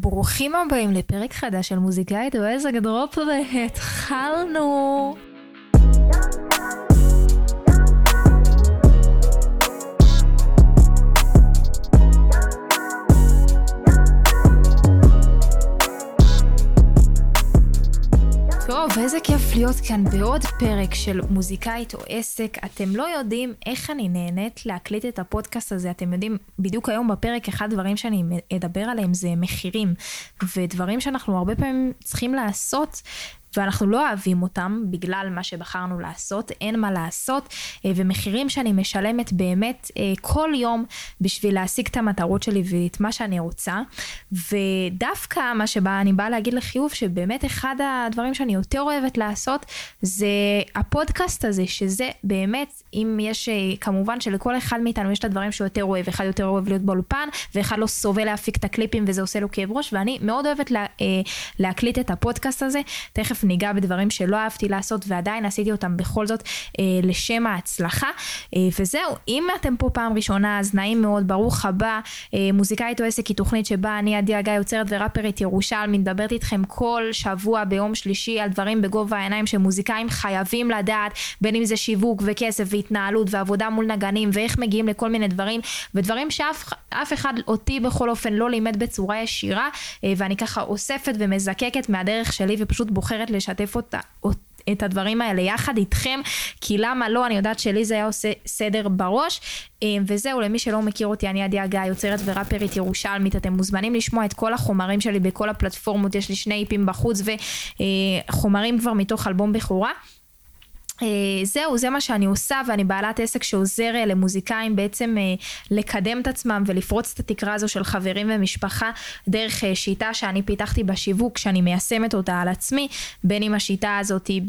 ברוכים הבאים לפרק חדש של מוזיקאית אוהז הגדרופ והתחלנו. איזה כיף להיות כאן בעוד פרק של מוזיקאית או עסק. אתם לא יודעים איך אני נהנית להקליט את הפודקאסט הזה. אתם יודעים, בדיוק היום בפרק, אחד הדברים שאני אדבר עליהם זה מחירים. ודברים שאנחנו הרבה פעמים צריכים לעשות ואנחנו לא אוהבים אותם בגלל מה שבחרנו לעשות, אין מה לעשות, אה, ומחירים שאני משלמת באמת אה, כל יום בשביל להשיג את המטרות שלי ואת מה שאני רוצה. ודווקא מה שבא, אני באה להגיד לחיוב, שבאמת אחד הדברים שאני יותר אוהבת לעשות, זה הפודקאסט הזה, שזה באמת, אם יש, אה, כמובן שלכל אחד מאיתנו יש את הדברים שהוא יותר אוהב, אחד יותר אוהב להיות באולפן, ואחד לא סובל להפיק את הקליפים וזה עושה לו כאב ראש, ואני מאוד אוהבת לה, להקליט את הפודקאסט הזה. תכף תכף ניגע בדברים שלא אהבתי לעשות ועדיין עשיתי אותם בכל זאת אה, לשם ההצלחה. אה, וזהו, אם אתם פה פעם ראשונה אז נעים מאוד, ברוך הבא. אה, מוזיקאית או עסק היא תוכנית שבה אני עדי הגיא יוצרת וראפרית ירושלמי, מדברת איתכם כל שבוע ביום שלישי על דברים בגובה העיניים שמוזיקאים חייבים לדעת, בין אם זה שיווק וכסף והתנהלות ועבודה מול נגנים ואיך מגיעים לכל מיני דברים, ודברים שאף אחד אותי בכל אופן לא לימד בצורה ישירה, אה, ואני ככה אוספת ומזקקת מהדרך שלי ופשוט בוחרת לשתף אותה. את הדברים האלה יחד איתכם, כי למה לא, אני יודעת שלי זה היה עושה סדר בראש. אה, וזהו, למי שלא מכיר אותי, אני עדי הגיא, יוצרת וראפרית ירושלמית, אתם מוזמנים לשמוע את כל החומרים שלי בכל הפלטפורמות, יש לי שני איפים בחוץ וחומרים כבר מתוך אלבום בכורה. אה, זהו, זה מה שאני עושה ואני בעלת עסק שעוזר אה, למוזיקאים בעצם אה, לקדם את עצמם ולפרוץ את התקרה הזו של חברים ומשפחה דרך שיטה שאני פיתחתי בשיווק, שאני מיישמת אותה על עצמי, בין אם השיטה הזאת היא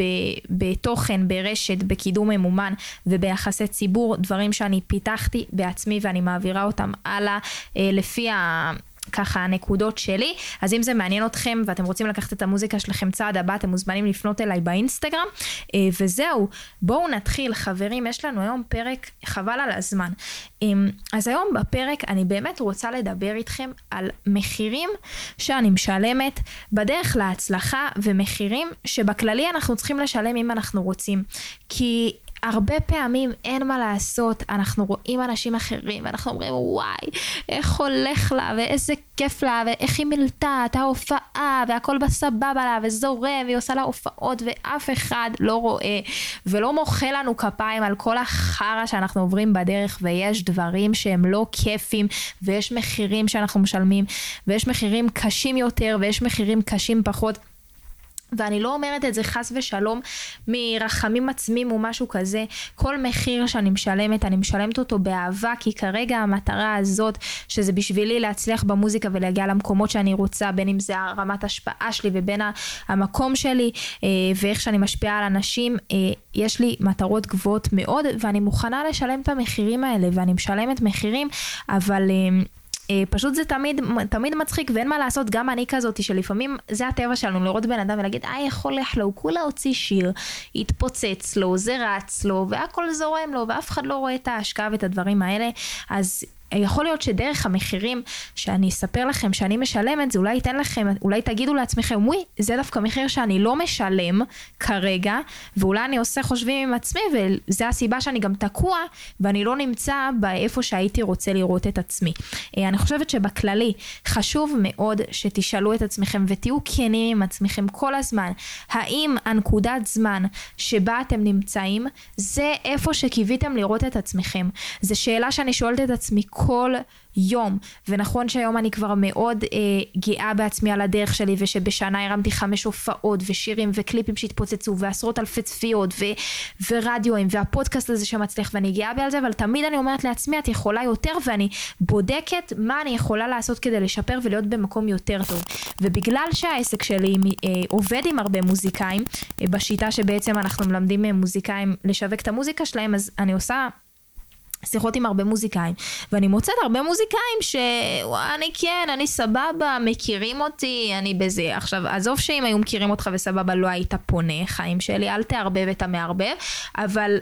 בתוכן, ברשת, בקידום ממומן וביחסי ציבור, דברים שאני פיתחתי בעצמי ואני מעבירה אותם הלאה לפי ה... ככה הנקודות שלי. אז אם זה מעניין אתכם ואתם רוצים לקחת את המוזיקה שלכם צעד הבא, אתם מוזמנים לפנות אליי באינסטגרם. אה, וזהו, בואו נתחיל. חברים, יש לנו היום פרק חבל על הזמן. אמ, אז היום בפרק אני באמת רוצה לדבר איתכם על מחירים שאני משלמת בדרך להצלחה ומחירים שבכללי אנחנו צריכים לשלם אם אנחנו רוצים. כי הרבה פעמים אין מה לעשות, אנחנו רואים אנשים אחרים ואנחנו אומרים וואי, איך הולך לה ואיזה כיף לה ואיך היא מילתה את ההופעה והכל בסבבה לה וזורם והיא עושה לה הופעות ואף אחד לא רואה ולא מוחא לנו כפיים על כל החרא שאנחנו עוברים בדרך ויש דברים שהם לא כיפים ויש מחירים שאנחנו משלמים ויש מחירים קשים יותר ויש מחירים קשים פחות. ואני לא אומרת את זה חס ושלום מרחמים עצמים או משהו כזה. כל מחיר שאני משלמת, אני משלמת אותו באהבה, כי כרגע המטרה הזאת, שזה בשבילי להצליח במוזיקה ולהגיע למקומות שאני רוצה, בין אם זה הרמת השפעה שלי ובין המקום שלי, אה, ואיך שאני משפיעה על אנשים, אה, יש לי מטרות גבוהות מאוד, ואני מוכנה לשלם את המחירים האלה, ואני משלמת מחירים, אבל... אה, פשוט זה תמיד, תמיד מצחיק ואין מה לעשות, גם אני כזאת שלפעמים זה הטבע שלנו לראות בן אדם ולהגיד אה איך הולך לו, הוא כולה הוציא שיר, התפוצץ לו, זה רץ לו והכל זורם לו ואף אחד לא רואה את ההשקעה ואת הדברים האלה, אז יכול להיות שדרך המחירים שאני אספר לכם שאני משלמת, זה אולי ייתן לכם, אולי תגידו לעצמכם, וואי, זה דווקא מחיר שאני לא משלם כרגע, ואולי אני עושה חושבים עם עצמי, וזה הסיבה שאני גם תקוע, ואני לא נמצא באיפה שהייתי רוצה לראות את עצמי. אה, אני חושבת שבכללי, חשוב מאוד שתשאלו את עצמכם ותהיו כנים עם עצמכם כל הזמן, האם הנקודת זמן שבה אתם נמצאים, זה איפה שקיוויתם לראות את עצמכם. זו שאלה שאני שואלת את עצמי כל יום. ונכון שהיום אני כבר מאוד אה, גאה בעצמי על הדרך שלי, ושבשנה הרמתי חמש הופעות, ושירים, וקליפים שהתפוצצו, ועשרות אלפי צפיות, ו- ורדיואים, והפודקאסט הזה שמצליח, ואני גאה בי על זה, אבל תמיד אני אומרת לעצמי, את יכולה יותר, ואני בודקת מה אני יכולה לעשות כדי לשפר ולהיות במקום יותר טוב. ובגלל שהעסק שלי אה, עובד עם הרבה מוזיקאים, אה, בשיטה שבעצם אנחנו מלמדים מוזיקאים לשווק את המוזיקה שלהם, אז אני עושה שיחות עם הרבה מוזיקאים, ואני מוצאת הרבה מוזיקאים שאני כן, אני סבבה, מכירים אותי, אני בזה. עכשיו, עזוב שאם היו מכירים אותך וסבבה לא היית פונה, חיים שלי, אל תערבב את המערבב, אבל...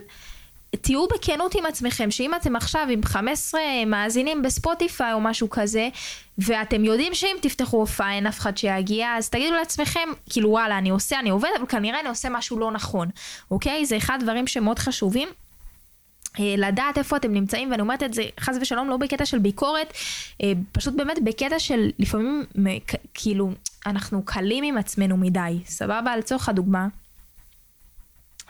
תהיו בכנות עם עצמכם, שאם אתם עכשיו עם 15 מאזינים בספוטיפיי או משהו כזה, ואתם יודעים שאם תפתחו הופעה אין אף אחד שיגיע, אז תגידו לעצמכם, כאילו וואלה, אני עושה, אני עובד, אבל כנראה אני עושה משהו לא נכון, אוקיי? זה אחד הדברים שמאוד חשובים. אה, לדעת איפה אתם נמצאים, ואני אומרת את זה חס ושלום לא בקטע של ביקורת, אה, פשוט באמת בקטע של לפעמים כאילו אנחנו קלים עם עצמנו מדי, סבבה? לצורך הדוגמה.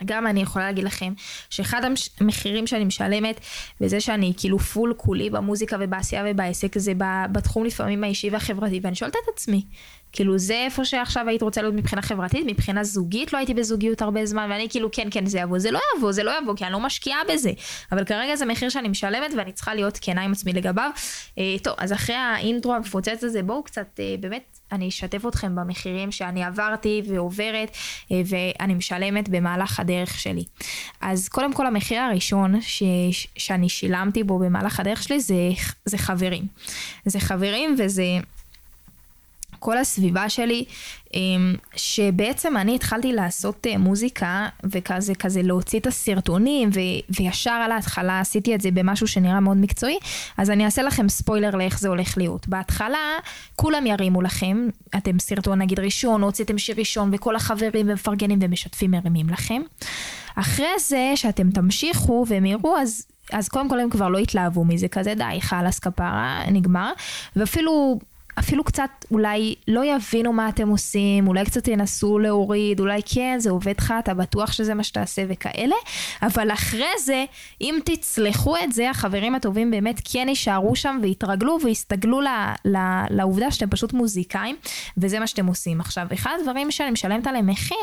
גם אני יכולה להגיד לכם שאחד המחירים שאני משלמת וזה שאני כאילו פול כולי במוזיקה ובעשייה ובעסק זה בתחום לפעמים האישי והחברתי ואני שואלת את עצמי כאילו זה איפה שעכשיו היית רוצה להיות מבחינה חברתית מבחינה זוגית לא הייתי בזוגיות הרבה זמן ואני כאילו כן כן זה יבוא זה לא יבוא זה לא יבוא כי אני לא משקיעה בזה אבל כרגע זה מחיר שאני משלמת ואני צריכה להיות כנה עם עצמי לגביו אה, טוב אז אחרי האינטרו המפוצץ הזה בואו קצת אה, באמת אני אשתף אתכם במחירים שאני עברתי ועוברת אה, ואני משלמת במהלך הדרך שלי. אז קודם כל המחיר הראשון ש, שאני שילמתי בו במהלך הדרך שלי זה, זה חברים. זה חברים וזה כל הסביבה שלי, אמ, שבעצם אני התחלתי לעשות אה, מוזיקה וכזה כזה להוציא את הסרטונים ו, וישר על ההתחלה עשיתי את זה במשהו שנראה מאוד מקצועי, אז אני אעשה לכם ספוילר לאיך זה הולך להיות. בהתחלה כולם ירימו לכם, אתם סרטון נגיד ראשון, הוצאתם שיר ראשון וכל החברים ומפרגנים ומשתפים מרימים לכם. אחרי זה שאתם תמשיכו והם יראו אז אז קודם כל הם כבר לא יתלהבו מזה, כזה די, חלאס כפרה, נגמר. ואפילו אפילו קצת אולי לא יבינו מה אתם עושים, אולי קצת ינסו להוריד, אולי כן, זה עובד לך, אתה בטוח שזה מה שתעשה וכאלה, אבל אחרי זה, אם תצלחו את זה, החברים הטובים באמת כן יישארו שם ויתרגלו ויסתגלו ל, ל, לעובדה שאתם פשוט מוזיקאים, וזה מה שאתם עושים. עכשיו, אחד הדברים שאני משלמת עליהם מחיר,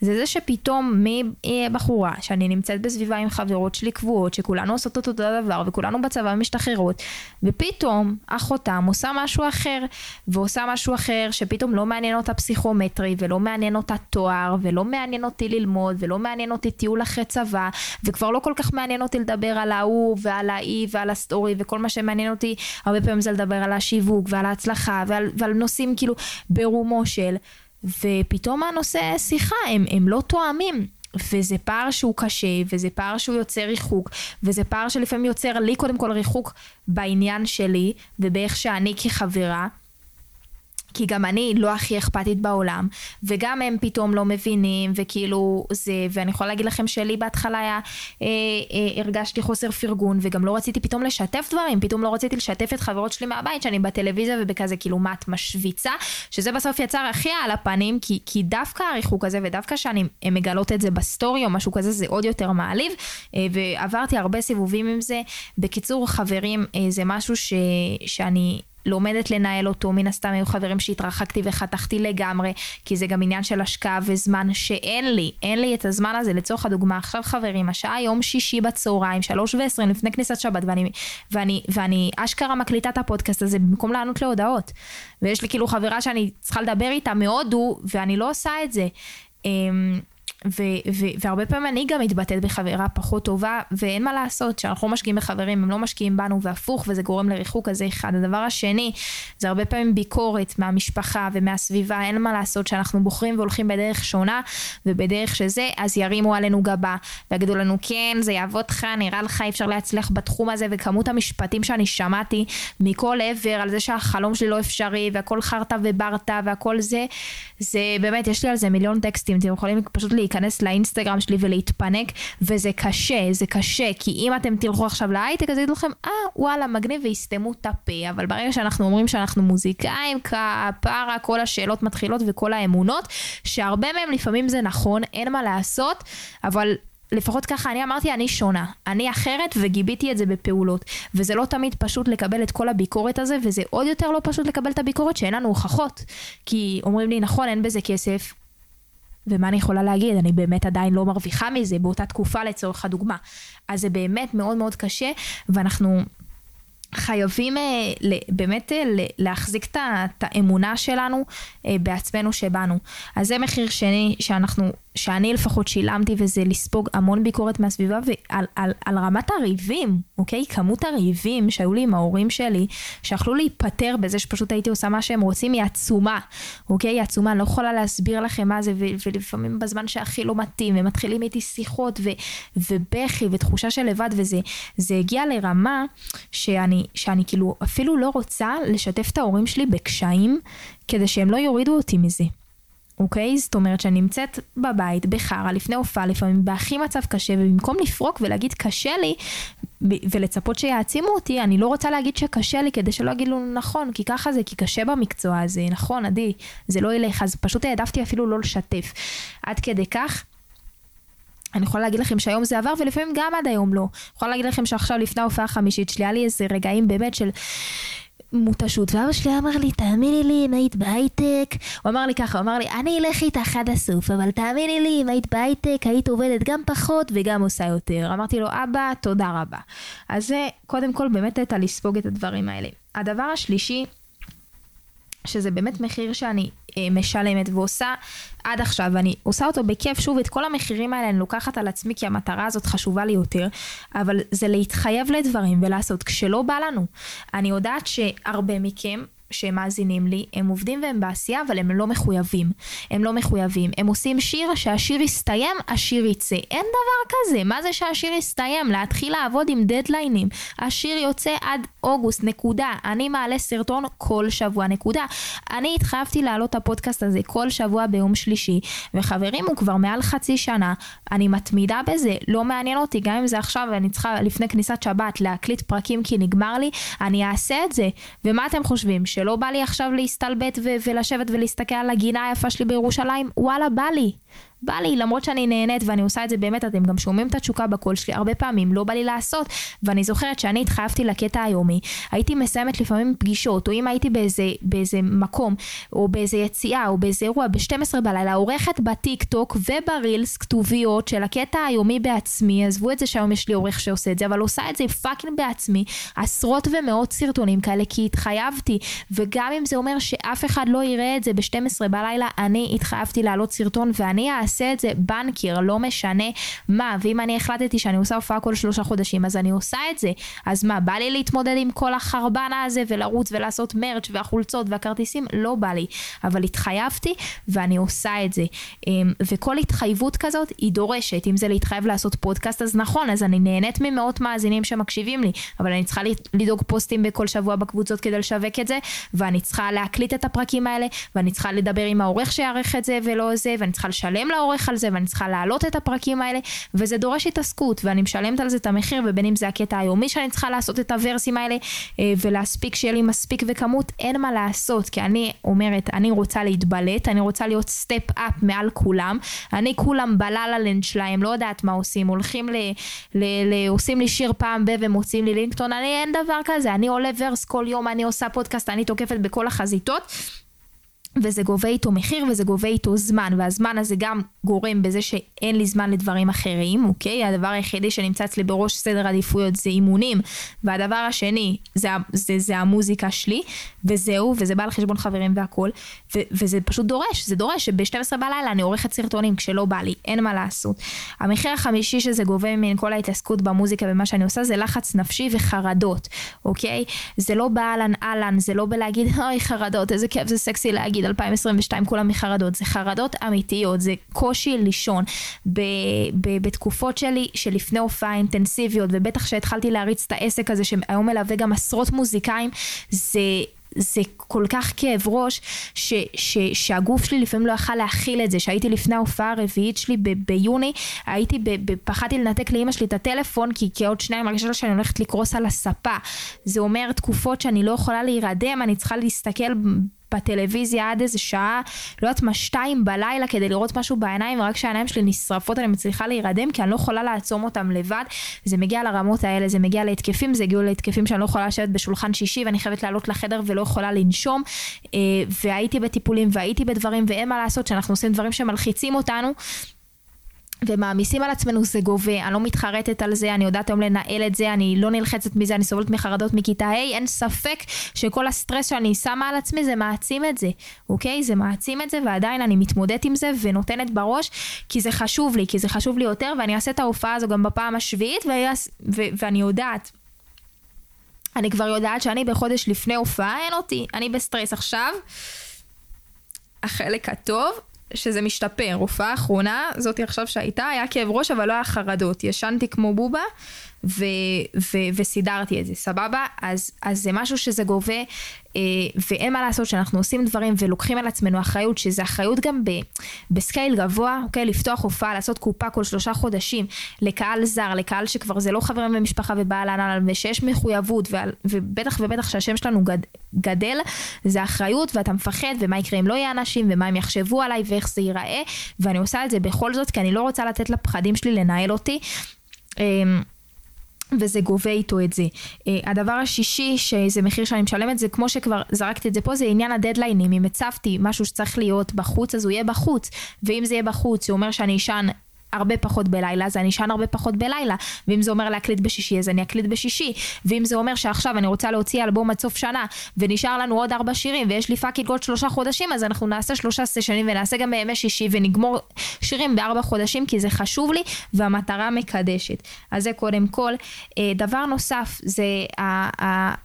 זה זה שפתאום מבחורה, שאני נמצאת בסביבה עם חברות שלי קבועות, שכולנו עושות אותו דבר, וכולנו בצבא משתחררות, ופתאום אחותכם עושה משהו אחר. ועושה משהו אחר שפתאום לא מעניין אותה פסיכומטרי ולא מעניין אותה תואר ולא מעניין אותי ללמוד ולא מעניין אותי טיול אחרי צבא וכבר לא כל כך מעניין אותי לדבר על ההוא ועל ההיא ועל ה story וכל מה שמעניין אותי הרבה פעמים זה לדבר על השיווק ועל ההצלחה ועל, ועל נושאים כאילו ברומו של ופתאום הנושא שיחה הם, הם לא תואמים וזה פער שהוא קשה, וזה פער שהוא יוצר ריחוק, וזה פער שלפעמים יוצר לי קודם כל ריחוק בעניין שלי, ובאיך שאני כחברה. כי גם אני לא הכי אכפתית בעולם, וגם הם פתאום לא מבינים, וכאילו זה, ואני יכולה להגיד לכם שלי בהתחלה היה, אה, אה, הרגשתי חוסר פרגון, וגם לא רציתי פתאום לשתף דברים, פתאום לא רציתי לשתף את חברות שלי מהבית, שאני בטלוויזיה ובכזה כאילו מה את משוויצה, שזה בסוף יצר הכי על הפנים, כי, כי דווקא הריחוק הזה, ודווקא שאני מגלות את זה בסטורי או משהו כזה, זה עוד יותר מעליב, אה, ועברתי הרבה סיבובים עם זה. בקיצור, חברים, אה, זה משהו ש, שאני... לומדת לנהל אותו, מן הסתם היו חברים שהתרחקתי וחתכתי לגמרי, כי זה גם עניין של השקעה וזמן שאין לי, אין לי את הזמן הזה. לצורך הדוגמה, עכשיו חברים, השעה יום שישי בצהריים, שלוש ועשרים לפני כניסת שבת, ואני, ואני, ואני אשכרה מקליטה את הפודקאסט הזה במקום לענות להודעות. ויש לי כאילו חברה שאני צריכה לדבר איתה מהודו, ואני לא עושה את זה. ו- ו- והרבה פעמים אני גם מתבטאת בחברה פחות טובה, ואין מה לעשות, שאנחנו לא משקיעים בחברים, הם לא משקיעים בנו, והפוך, וזה גורם לריחוק, הזה אחד. הדבר השני, זה הרבה פעמים ביקורת מהמשפחה ומהסביבה, אין מה לעשות, שאנחנו בוחרים והולכים בדרך שונה, ובדרך שזה, אז ירימו עלינו גבה, ויגידו לנו, כן, זה יעבוד לך, נראה לך, אי אפשר להצליח בתחום הזה, וכמות המשפטים שאני שמעתי מכל עבר, על זה שהחלום שלי לא אפשרי, והכל חרטא וברטא, והכל זה, זה באמת, יש לי על זה מיליון טקסטים, אתם יכולים פשוט להיכנס. לאינסטגרם שלי ולהתפנק, וזה קשה, זה קשה, כי אם אתם תלכו עכשיו להייטק, אז יגידו לכם, אה, וואלה, מגניב, ויסתמו את הפה, אבל ברגע שאנחנו אומרים שאנחנו מוזיקאים, כפרה, כל השאלות מתחילות וכל האמונות, שהרבה מהם לפעמים זה נכון, אין מה לעשות, אבל לפחות ככה אני אמרתי, אני שונה. אני אחרת וגיביתי את זה בפעולות. וזה לא תמיד פשוט לקבל את כל הביקורת הזה, וזה עוד יותר לא פשוט לקבל את הביקורת שאין לנו הוכחות. כי אומרים לי, נכון, אין בזה כסף, ומה אני יכולה להגיד? אני באמת עדיין לא מרוויחה מזה באותה תקופה לצורך הדוגמה. אז זה באמת מאוד מאוד קשה, ואנחנו חייבים אה, באמת אה, להחזיק את האמונה שלנו אה, בעצמנו שבנו. אז זה מחיר שני שאנחנו שאני לפחות שילמתי, וזה לספוג המון ביקורת מהסביבה, ועל על, על רמת הריבים, אוקיי? כמות הריבים שהיו לי עם ההורים שלי, שיכלו להיפטר בזה שפשוט הייתי עושה מה שהם רוצים, היא עצומה, אוקיי? היא עצומה, אני לא יכולה להסביר לכם מה זה, ו- ולפעמים בזמן שהכי לא מתאים, הם מתחילים איתי שיחות, ו- ובכי, ותחושה של לבד, וזה הגיע לרמה שאני, שאני כאילו אפילו לא רוצה לשתף את ההורים שלי בקשיים, כדי שהם לא יורידו אותי מזה. אוקיי? זאת אומרת שאני נמצאת בבית, בחרא, לפני הופעה, לפעמים בהכי מצב קשה, ובמקום לפרוק ולהגיד קשה לי, ולצפות שיעצימו אותי, אני לא רוצה להגיד שקשה לי כדי שלא יגידו נכון, כי ככה זה, כי קשה במקצוע הזה, נכון, עדי, זה לא ילך, אז פשוט העדפתי אפילו לא לשתף. עד כדי כך. אני יכולה להגיד לכם שהיום זה עבר ולפעמים גם עד היום לא. אני יכולה להגיד לכם שעכשיו לפני ההופעה החמישית שלי היה לי איזה רגעים באמת של מותשות, ואבא שלי אמר לי, תאמיני לי, אם היית בהייטק, הוא אמר לי ככה, הוא אמר לי, אני אלך איתך עד הסוף, אבל תאמיני לי, אם היית בהייטק, היית עובדת גם פחות וגם עושה יותר. אמרתי לו, אבא, תודה רבה. אז זה, קודם כל, באמת הייתה לספוג את הדברים האלה. הדבר השלישי, שזה באמת מחיר שאני אה, משלמת ועושה עד עכשיו, ואני עושה אותו בכיף, שוב, את כל המחירים האלה אני לוקחת על עצמי כי המטרה הזאת חשובה לי יותר, אבל זה להתחייב לדברים ולעשות כשלא בא לנו. אני יודעת שהרבה מכם שהם מאזינים לי, הם עובדים והם בעשייה, אבל הם לא מחויבים. הם לא מחויבים. הם עושים שיר, שהשיר יסתיים, השיר יצא. אין דבר כזה. מה זה שהשיר יסתיים? להתחיל לעבוד עם דדליינים. השיר יוצא עד אוגוסט, נקודה. אני מעלה סרטון כל שבוע, נקודה. אני התחייבתי להעלות את הפודקאסט הזה כל שבוע ביום שלישי, וחברים, הוא כבר מעל חצי שנה. אני מתמידה בזה, לא מעניין אותי, גם אם זה עכשיו, אני צריכה לפני כניסת שבת להקליט פרקים כי נגמר לי, אני אעשה את זה. ומה אתם חושבים? שלא בא לי עכשיו להסתלבט ולשבת ולהסתכל על הגינה היפה שלי בירושלים? וואלה, בא לי. בא לי, למרות שאני נהנית ואני עושה את זה באמת, אתם גם שומעים את התשוקה בקול שלי הרבה פעמים, לא בא לי לעשות. ואני זוכרת שאני התחייבתי לקטע היומי, הייתי מסיימת לפעמים פגישות, או אם הייתי באיזה, באיזה מקום, או באיזה יציאה, או באיזה אירוע, ב-12 בלילה, עורכת בטיק טוק וב Reels כתוביות של הקטע היומי בעצמי, עזבו את זה שהיום יש לי עורך שעושה את זה, אבל עושה את זה fucking בעצמי, עשרות ומאות סרטונים כאלה, כי התחייבתי, וגם אם זה אומר שאף אחד לא יראה את זה ב-12 בלילה, אני התחייבתי להעלות סרטון ואני אעשה את זה בנקר, לא משנה מה. ואם אני החלטתי שאני עושה הופעה כל שלושה חודשים, אז אני עושה את זה. אז מה, בא לי להתמודד עם כל החרבנה הזה ולרוץ ולעשות מרץ' והחולצות והכרטיסים? לא בא לי. אבל התחייבתי ואני עושה את זה. אמ, וכל התחייבות כזאת היא דורשת. אם זה להתחייב לעשות פודקאסט, אז נכון, אז אני נהנית ממאות מאזינים שמקשיבים לי, אבל אני צריכה לדאוג פוסטים בכל שבוע בקבוצות כדי לשווק את זה, ואני צריכה להקליט את הפרקים האלה, ואני צריכה לדבר עם העורך שיערך את זה ולא זה, ואני צריכה לשלם לעורך על זה ואני צריכה להעלות את הפרקים האלה וזה דורש התעסקות ואני משלמת על זה את המחיר ובין אם זה הקטע היומי שאני צריכה לעשות את הוורסים האלה אה, ולהספיק שיהיה לי מספיק וכמות אין מה לעשות כי אני אומרת אני רוצה להתבלט אני רוצה להיות סטפ אפ מעל כולם. אני כולם בללה לנד שלהם לא יודעת מה עושים הולכים ל... ל, ל עושים לי שיר פעם ב ומוצאים לי לינקטון אני אין דבר כזה. אני עולה ורס כל יום אני עושה פודקאסט אני תוקפת בכל החזיתות וזה גובה איתו מחיר וזה גובה איתו זמן, והזמן הזה גם גורם בזה שאין לי זמן לדברים אחרים, אוקיי? הדבר היחידי שנמצא אצלי בראש סדר עדיפויות זה אימונים, והדבר השני זה, זה, זה המוזיקה שלי, וזהו, וזה בא על חשבון חברים והכל, ו, וזה פשוט דורש, זה דורש שב-12 בלילה אני עורכת סרטונים כשלא בא לי, אין מה לעשות. המחיר החמישי שזה גובה ממני כל ההתעסקות במוזיקה ומה שאני עושה זה לחץ נפשי וחרדות, אוקיי? זה לא באהלן אהלן, זה לא בלהגיד אוי חרדות, איזה כיף זה סקסי להגיד 2022 כולם מחרדות, זה חרדות אמיתיות, זה קושי לישון. ב, ב, בתקופות שלי שלפני הופעה אינטנסיביות, ובטח שהתחלתי להריץ את העסק הזה שהיום מלווה גם עשרות מוזיקאים, זה... זה כל כך כאב ראש, ש, ש, שהגוף שלי לפעמים לא יכל להכיל את זה, שהייתי לפני ההופעה הרביעית שלי ב, ביוני, הייתי, ב, ב, פחדתי לנתק לאימא שלי את הטלפון, כי, כי עוד שניים מרגישה שאני הולכת לקרוס על הספה. זה אומר תקופות שאני לא יכולה להירדם, אני צריכה להסתכל בטלוויזיה עד איזה שעה, לא יודעת מה, שתיים בלילה כדי לראות משהו בעיניים, ורק כשהעיניים שלי נשרפות אני מצליחה להירדם, כי אני לא יכולה לעצום אותם לבד. זה מגיע לרמות האלה, זה מגיע להתקפים, זה הגיעו להתקפים שאני לא יכולה לשבת בשולחן שישי, ואני חייבת לעלות לחדר ולא יכולה לנשום. אה, והייתי בטיפולים והייתי בדברים, ואין מה לעשות, שאנחנו עושים דברים שמלחיצים אותנו. ומעמיסים על עצמנו זה גובה, אני לא מתחרטת על זה, אני יודעת היום לנהל את זה, אני לא נלחצת מזה, אני סובלת מחרדות מכיתה ה', אין ספק שכל הסטרס שאני שמה על עצמי זה מעצים את זה, אוקיי? זה מעצים את זה ועדיין אני מתמודדת עם זה ונותנת בראש, כי זה חשוב לי, כי זה חשוב לי יותר, ואני אעשה את ההופעה הזו גם בפעם השביעית, ואני יודעת. אני כבר יודעת שאני בחודש לפני הופעה, אין אותי, אני בסטרס עכשיו. החלק הטוב שזה משתפר. הופעה אחרונה, זאתי עכשיו שהייתה, היה כאב ראש אבל לא היה חרדות. ישנתי כמו בובה ו, ו, וסידרתי את זה, סבבה? אז, אז זה משהו שזה גובה, אה, ואין מה לעשות שאנחנו עושים דברים ולוקחים על עצמנו אחריות, שזה אחריות גם ב, בסקייל גבוה, אוקיי? לפתוח הופעה, לעשות קופה כל שלושה חודשים לקהל זר, לקהל שכבר זה לא חברים ומשפחה ובעל הנ"ל, ושיש מחויבות, ועל, ובטח ובטח שהשם שלנו גד, גדל, זה אחריות, ואתה מפחד, ומה יקרה אם לא יהיה אנשים, ומה הם יחשבו עליי, ואיך זה ייראה, ואני עושה את זה בכל זאת, כי אני לא רוצה לתת לפחדים שלי לנהל אותי. אמ, וזה גובה איתו את זה. Uh, הדבר השישי, שזה מחיר שאני משלמת, זה כמו שכבר זרקתי את זה פה, זה עניין הדדליינים. אם הצבתי משהו שצריך להיות בחוץ, אז הוא יהיה בחוץ. ואם זה יהיה בחוץ, זה אומר שאני אשן הרבה פחות בלילה, אז אני אשן הרבה פחות בלילה. ואם זה אומר להקליט בשישי, אז אני אקליט בשישי. ואם זה אומר שעכשיו אני רוצה להוציא אלבום עד סוף שנה, ונשאר לנו עוד ארבע שירים, ויש לי fucking עוד שלושה חודשים, אז אנחנו נעשה שלושה סשנים ונעשה גם בימי שישי, ונגמור שירים בארבע חודשים, כי זה חשוב לי, והמטרה מקדשת. אז זה קודם כל. אה, דבר נוסף, זה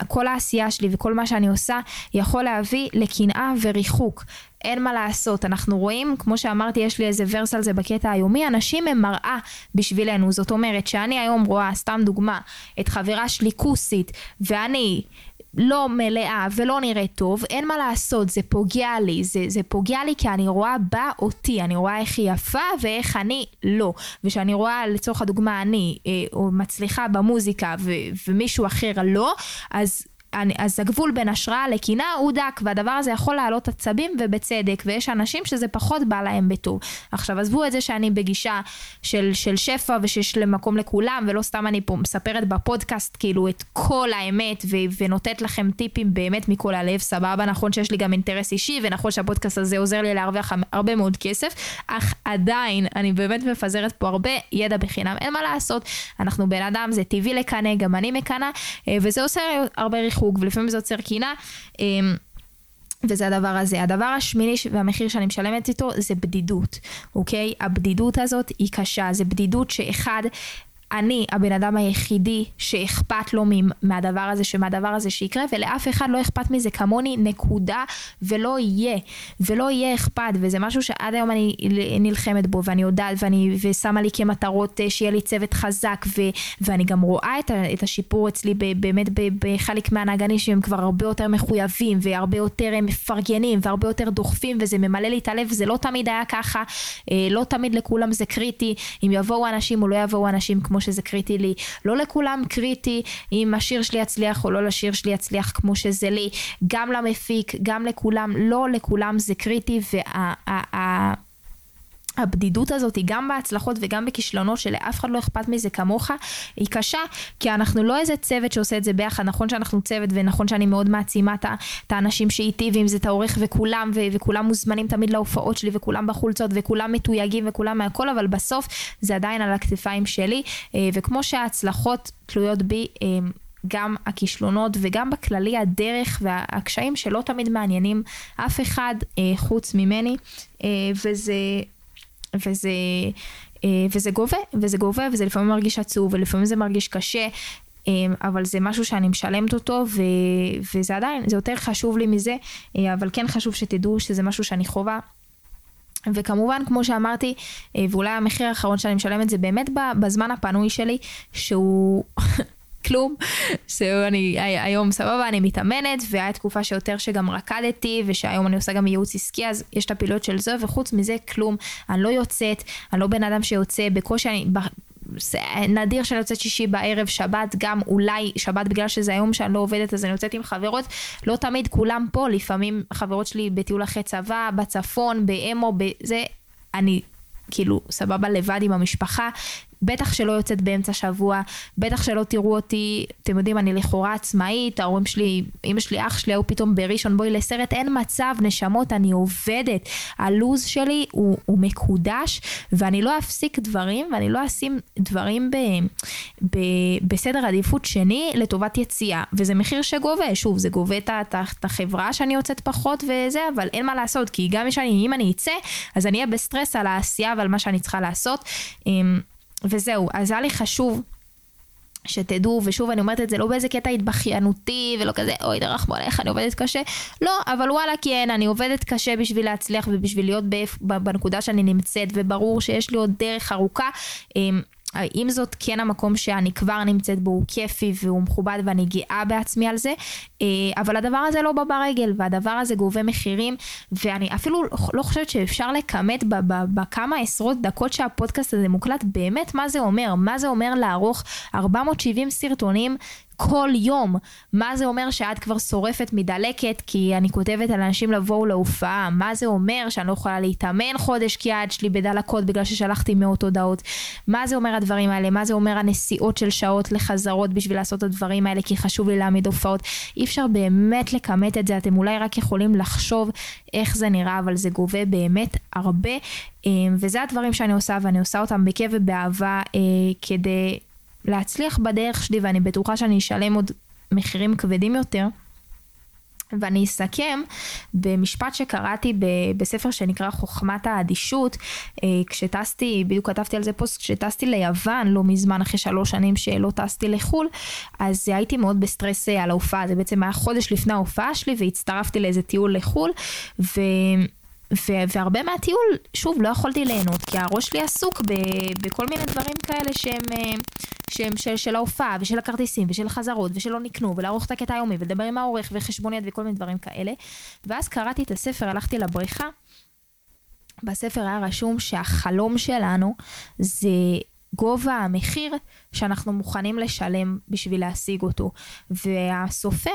כל העשייה שלי וכל מה שאני עושה, יכול להביא לקנאה וריחוק. אין מה לעשות, אנחנו רואים, כמו שאמרתי, יש לי איזה ורס על זה בקטע היומי, אנשים הם מראה בשבילנו. זאת אומרת, שאני היום רואה, סתם דוגמה, את חברה שלי כוסית, ואני לא מלאה ולא נראית טוב, אין מה לעשות, זה פוגע לי, זה, זה פוגע לי כי אני רואה בה אותי, אני רואה איך היא יפה ואיך אני לא. ושאני רואה לצורך הדוגמה אני אה, או מצליחה במוזיקה ו, ומישהו אחר לא, אז אז הגבול בין השראה לקנאה הוא דק, והדבר הזה יכול להעלות עצבים ובצדק, ויש אנשים שזה פחות בא להם בטוב. עכשיו עזבו את זה שאני בגישה של, של שפע ושיש למקום לכולם, ולא סתם אני פה מספרת בפודקאסט כאילו את כל האמת ו, ונותנת לכם טיפים באמת מכל הלב, סבבה, נכון שיש לי גם אינטרס אישי, ונכון שהפודקאסט הזה עוזר לי להרוויח הרבה מאוד כסף, אך עדיין אני באמת מפזרת פה הרבה ידע בחינם, אין מה לעשות, אנחנו בן אדם, זה טבעי לקנא, גם אני מקנא, אה, וזה עושה הרבה ריחוק. חוג, ולפעמים זה יוצר קינה. אמ, וזה הדבר הזה. הדבר השמיני והמחיר שאני משלמת איתו זה בדידות, אוקיי? הבדידות הזאת היא קשה, זה בדידות שאחד, אני הבן אדם היחידי שאכפת לו מהדבר הזה, שמהדבר הזה שיקרה, ולאף אחד לא אכפת מזה כמוני, נקודה, ולא יהיה, ולא יהיה אכפת, וזה משהו שעד היום אני נלחמת בו, ואני יודעת, ואני, ושמה לי כמטרות אה, שיהיה לי צוות חזק, ו, ואני גם רואה את, את השיפור אצלי ב, באמת בחלק מהנהגנים שהם כבר הרבה יותר מחויבים, והרבה יותר אה, מפרגנים, והרבה יותר דוחפים, וזה ממלא לי את הלב, זה לא תמיד היה ככה, אה, לא תמיד לכולם זה קריטי, אם יבואו אנשים או לא יבואו אנשים כמו שזה קריטי לי. לא לכולם קריטי אם השיר שלי יצליח או לא לשיר שלי יצליח כמו שזה לי. גם למפיק, גם לכולם, לא לכולם זה קריטי, וה... הבדידות הזאת היא גם בהצלחות וגם בכישלונות שלאף אחד לא אכפת מזה כמוך היא קשה כי אנחנו לא איזה צוות שעושה את זה ביחד. נכון שאנחנו צוות ונכון שאני מאוד מעצימה את האנשים שאיתי ואם זה את העורך וכולם ו- וכולם מוזמנים תמיד להופעות שלי וכולם בחולצות וכולם מתויגים וכולם מהכל אבל בסוף זה עדיין על הכתפיים שלי. אה, וכמו שההצלחות תלויות בי אה, גם הכישלונות וגם בכללי הדרך והקשיים שלא תמיד מעניינים אף אחד אה, חוץ ממני. וזה וזה, אה, וזה גובה, וזה גובה, וזה לפעמים מרגיש עצוב, ולפעמים זה מרגיש קשה, אה, אבל זה משהו שאני משלמת אותו, ו, וזה עדיין, זה יותר חשוב לי מזה, אה, אבל כן חשוב שתדעו שזה משהו שאני חווה. וכמובן, כמו שאמרתי, ואולי המחיר האחרון שאני משלמת זה באמת בזמן הפנוי שלי, שהוא כלום. זהו, אני היום סבבה, אני מתאמנת, והיה תקופה שיותר שגם רקדתי, ושהיום אני עושה גם ייעוץ עסקי, אז יש את הפעילות של זה, וחוץ מזה כלום. אני לא יוצאת, אני לא בן אדם שיוצא, בקושי אני... נדיר שאני יוצאת שישי בערב, שבת גם אולי, שבת בגלל שזה היום שאני לא עובדת אז אני יוצאת עם חברות, לא תמיד כולם פה, לפעמים חברות שלי בטיול אחרי צבא, בצפון, באמו, בזה, אני כאילו סבבה לבד עם המשפחה, בטח שלא יוצאת באמצע שבוע, בטח שלא תראו אותי, אתם יודעים, אני לכאורה עצמאית, ההורים שלי, אמא שלי, אח שלי היו פתאום בראשון, בואי לסרט, אין מצב, נשמות, אני עובדת. הלו"ז שלי הוא, הוא מקודש, ואני לא אפסיק דברים, ואני לא אשים דברים ב, ב, בסדר עדיפות שני לטובת יציאה, וזה מחיר שגובה, שוב, זה גובה את החברה שאני יוצאת פחות וזה, אבל אין מה לעשות, כי גם אם אני אצא, אז אני אהיה בסטרס על העשייה ועל מה שאני צריכה לעשות. אמ, וזהו, אז היה לי חשוב שתדעו, ושוב אני אומרת את זה לא באיזה קטע התבכיינותי ולא כזה אוי דרחמו עליך אני עובדת קשה, לא, אבל וואלה כן, אני עובדת קשה בשביל להצליח ובשביל להיות בנקודה שאני נמצאת וברור שיש לי עוד דרך ארוכה. עם זאת, כן המקום שאני כבר נמצאת בו הוא כיפי והוא מכובד ואני גאה בעצמי על זה, אה, אבל הדבר הזה לא בא ברגל והדבר הזה גובה מחירים, ואני אפילו לא חושבת שאפשר לכמת בכמה עשרות דקות שהפודקאסט הזה מוקלט, באמת מה זה אומר, מה זה אומר לערוך 470 סרטונים כל יום. מה זה אומר שאת כבר שורפת מדלקת כי אני כותבת על אנשים לבואו להופעה? מה זה אומר שאני לא יכולה להתאמן חודש כי היד שלי בדלקות בגלל ששלחתי מאות הודעות? מה זה אומר הדברים האלה? מה זה אומר הנסיעות של שעות לחזרות בשביל לעשות את הדברים האלה כי חשוב לי להעמיד הופעות? אי אפשר באמת לכמת את זה, אתם אולי רק יכולים לחשוב איך זה נראה, אבל זה גובה באמת הרבה. אה, וזה הדברים שאני עושה ואני עושה אותם בכיף ובאהבה אה, כדי להצליח בדרך שלי, ואני בטוחה שאני אשלם עוד מחירים כבדים יותר. ואני אסכם במשפט שקראתי ב- בספר שנקרא חוכמת האדישות, אה, כשטסתי, בדיוק כתבתי על זה פוסט, כשטסתי ליוון לא מזמן, אחרי שלוש שנים שלא טסתי לחו"ל, אז הייתי מאוד בסטרס אה, על ההופעה, זה בעצם היה חודש לפני ההופעה שלי, והצטרפתי לאיזה טיול לחו"ל, ו... ו- והרבה מהטיול, שוב, לא יכולתי ליהנות, כי הראש שלי עסוק ב- בכל מיני דברים כאלה שהם, אה, שהם של, של ההופעה, ושל הכרטיסים, ושל החזרות, ושלא נקנו, ולערוך את הקטע היומי, ולדבר עם העורך, וחשבוניות, וכל מיני דברים כאלה. ואז קראתי את הספר, הלכתי לבריכה. בספר היה רשום שהחלום שלנו זה גובה המחיר שאנחנו מוכנים לשלם בשביל להשיג אותו. והסופר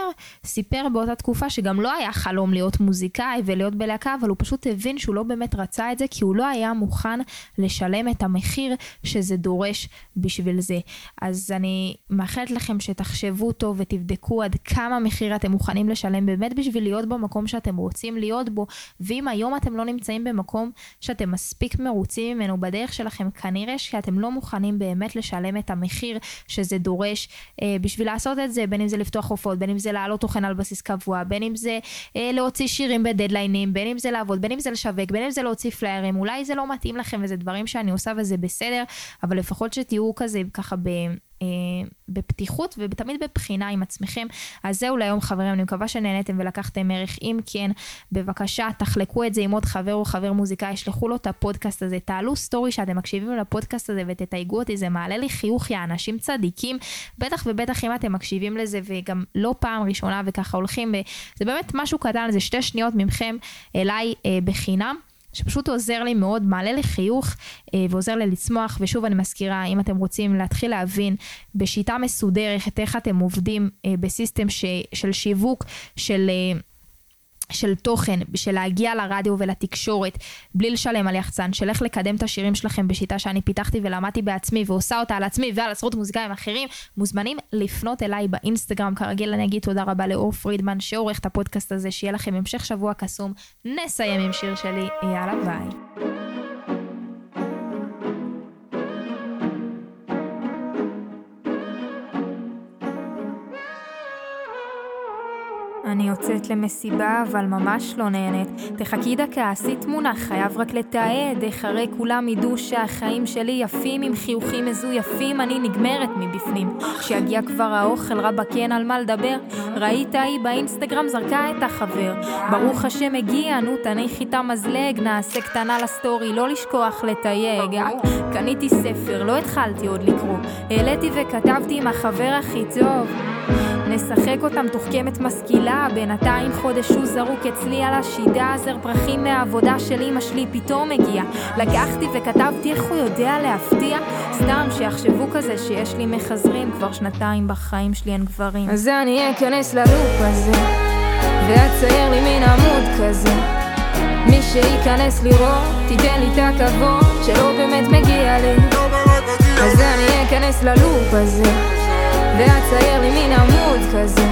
סיפר באותה תקופה שגם לא היה חלום להיות מוזיקאי ולהיות בלהקה, אבל הוא פשוט הבין שהוא לא באמת רצה את זה, כי הוא לא היה מוכן לשלם את המחיר שזה דורש בשביל זה. אז אני מאחלת לכם שתחשבו טוב ותבדקו עד כמה מחיר אתם מוכנים לשלם באמת בשביל להיות במקום שאתם רוצים להיות בו. ואם היום אתם לא נמצאים במקום שאתם מספיק מרוצים ממנו בדרך שלכם, כנראה שאתם לא מוכנים באמת לשלם את המחיר. המחיר שזה דורש אה, בשביל לעשות את זה, בין אם זה לפתוח הופעות, בין אם זה להעלות תוכן על בסיס קבוע, בין אם זה אה, להוציא שירים בדדליינים, בין אם זה לעבוד, בין אם זה לשווק, בין אם זה להוציא פליירים, אולי זה לא מתאים לכם וזה דברים שאני עושה וזה בסדר, אבל לפחות שתהיו כזה ככה ב... אה, בפתיחות ותמיד בבחינה עם עצמכם. אז זהו להיום חברים, אני מקווה שנהניתם ולקחתם ערך. אם כן, בבקשה תחלקו את זה עם עוד חבר או חבר מוזיקאי, שלחו לו את הפודקאסט הזה, תעלו סטורי שאתם מקשיבים לפודקאסט הזה ותתייגו אותי, זה מעלה לי חיוך, יא אנשים צדיקים. בטח ובטח אם אתם מקשיבים לזה וגם לא פעם ראשונה וככה הולכים, זה באמת משהו קטן, זה שתי שניות מכם אליי אה, בחינם. שפשוט עוזר לי מאוד, מעלה לי חיוך אה, ועוזר לי לצמוח. ושוב אני מזכירה, אם אתם רוצים להתחיל להבין בשיטה מסודרת איך אתם עובדים אה, בסיסטם ש, של שיווק, של... של תוכן, של להגיע לרדיו ולתקשורת בלי לשלם על יחצן, של איך לקדם את השירים שלכם בשיטה שאני פיתחתי ולמדתי בעצמי ועושה אותה על עצמי ועל עשרות מוזיקאים אחרים, מוזמנים לפנות אליי באינסטגרם. כרגיל אני אגיד תודה רבה לאור פרידמן שעורך את הפודקאסט הזה, שיהיה לכם המשך שבוע קסום. נסיים עם שיר שלי, יאללה ביי. אני יוצאת למסיבה, אבל ממש לא נהנית. תחכי דקה, עשי תמונה, חייב רק לתעד. איך הרי כולם ידעו שהחיים שלי יפים, עם חיוכים מזויפים, אני נגמרת מבפנים. כשיגיע כבר האוכל, רבאק אין על מה לדבר. ראית היא באינסטגרם זרקה את החבר. ברוך השם הגיע, נו תניחי את המזלג, נעשה קטנה לסטורי, לא לשכוח לתייג. קניתי ספר, לא התחלתי עוד לקרוא. העליתי וכתבתי עם החבר הכי טוב. נשחק אותם תוך קמת משכילה, בינתיים חודש הוא זרוק אצלי על השידה, זר פרחים מהעבודה של אמא שלי פתאום הגיע. לקחתי וכתבתי איך הוא יודע להפתיע, סתם שיחשבו כזה שיש לי מחזרים, כבר שנתיים בחיים שלי אין גברים. אז אני אכנס ללופ הזה, ואצייר לי מין עמוד כזה. מי שייכנס לראות, תיתן לי את הכבוד שלא באמת מגיע לי. אז אני אכנס ללופ הזה, ואצייר לי מין עמוד כזה.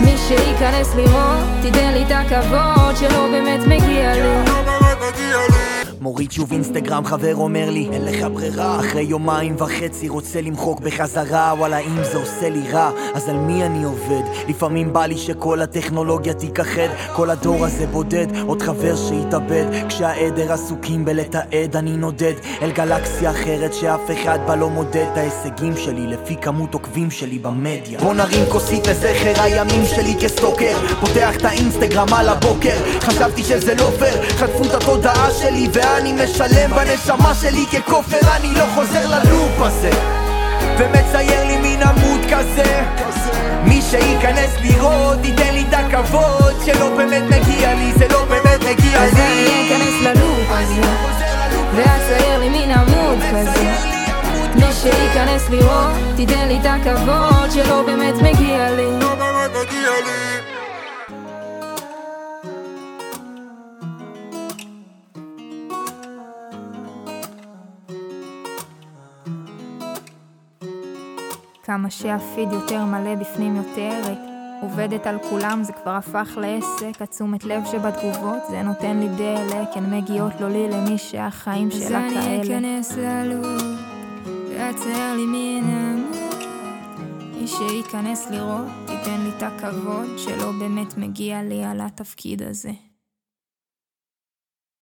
מי שייכנס לראות, תיתן לי את הכבוד שלא באמת מגיע לי. מוריד שוב אינסטגרם, חבר אומר לי, אין לך ברירה. אחרי יומיים וחצי רוצה למחוק בחזרה, וואלה אם זה עושה לי רע, אז על מי אני עובד? לפעמים בא לי שכל הטכנולוגיה תיכחד, כל הדור הזה בודד, עוד חבר שהתאבד. כשהעדר עסוקים בלתעד, אני נודד אל גלקסיה אחרת שאף אחד בה לא מודד את ההישגים שלי, לפי כמות עוקבים שלי במדיה. בוא נרים כוסית לזכר הימים שלי כסטוקר, פותח את האינסטגרם על הבוקר, חשבתי שזה לא פייר, חטפו את התודעה שלי ואז... אני משלם בנשמה שלי ככופר, אני לא חוזר ללופ הזה. ומצייר לי מין עמוד כזה. מי שייכנס לראות ייתן לי את הכבוד שלא באמת מגיע לי, זה לא באמת מגיע לי. אז אני אכנס ללופ הזה ואצייר לי מין עמוד כזה. מי שייכנס לראות תיתן לי את הכבוד שלא באמת מגיע לי. לא באמת מגיע לי כמה שהפיד יותר מלא בפנים יותר. עובדת על כולם, זה כבר הפך לעסק, התשומת לב שבתגובות, זה נותן לי דלק, הן מגיעות לו לי למי שהחיים שלה כאלה. אז אני אכנס ללוב, ועצר לי מן. מי שייכנס לראות, תיתן לי את הכבוד, שלא באמת מגיע לי על התפקיד הזה.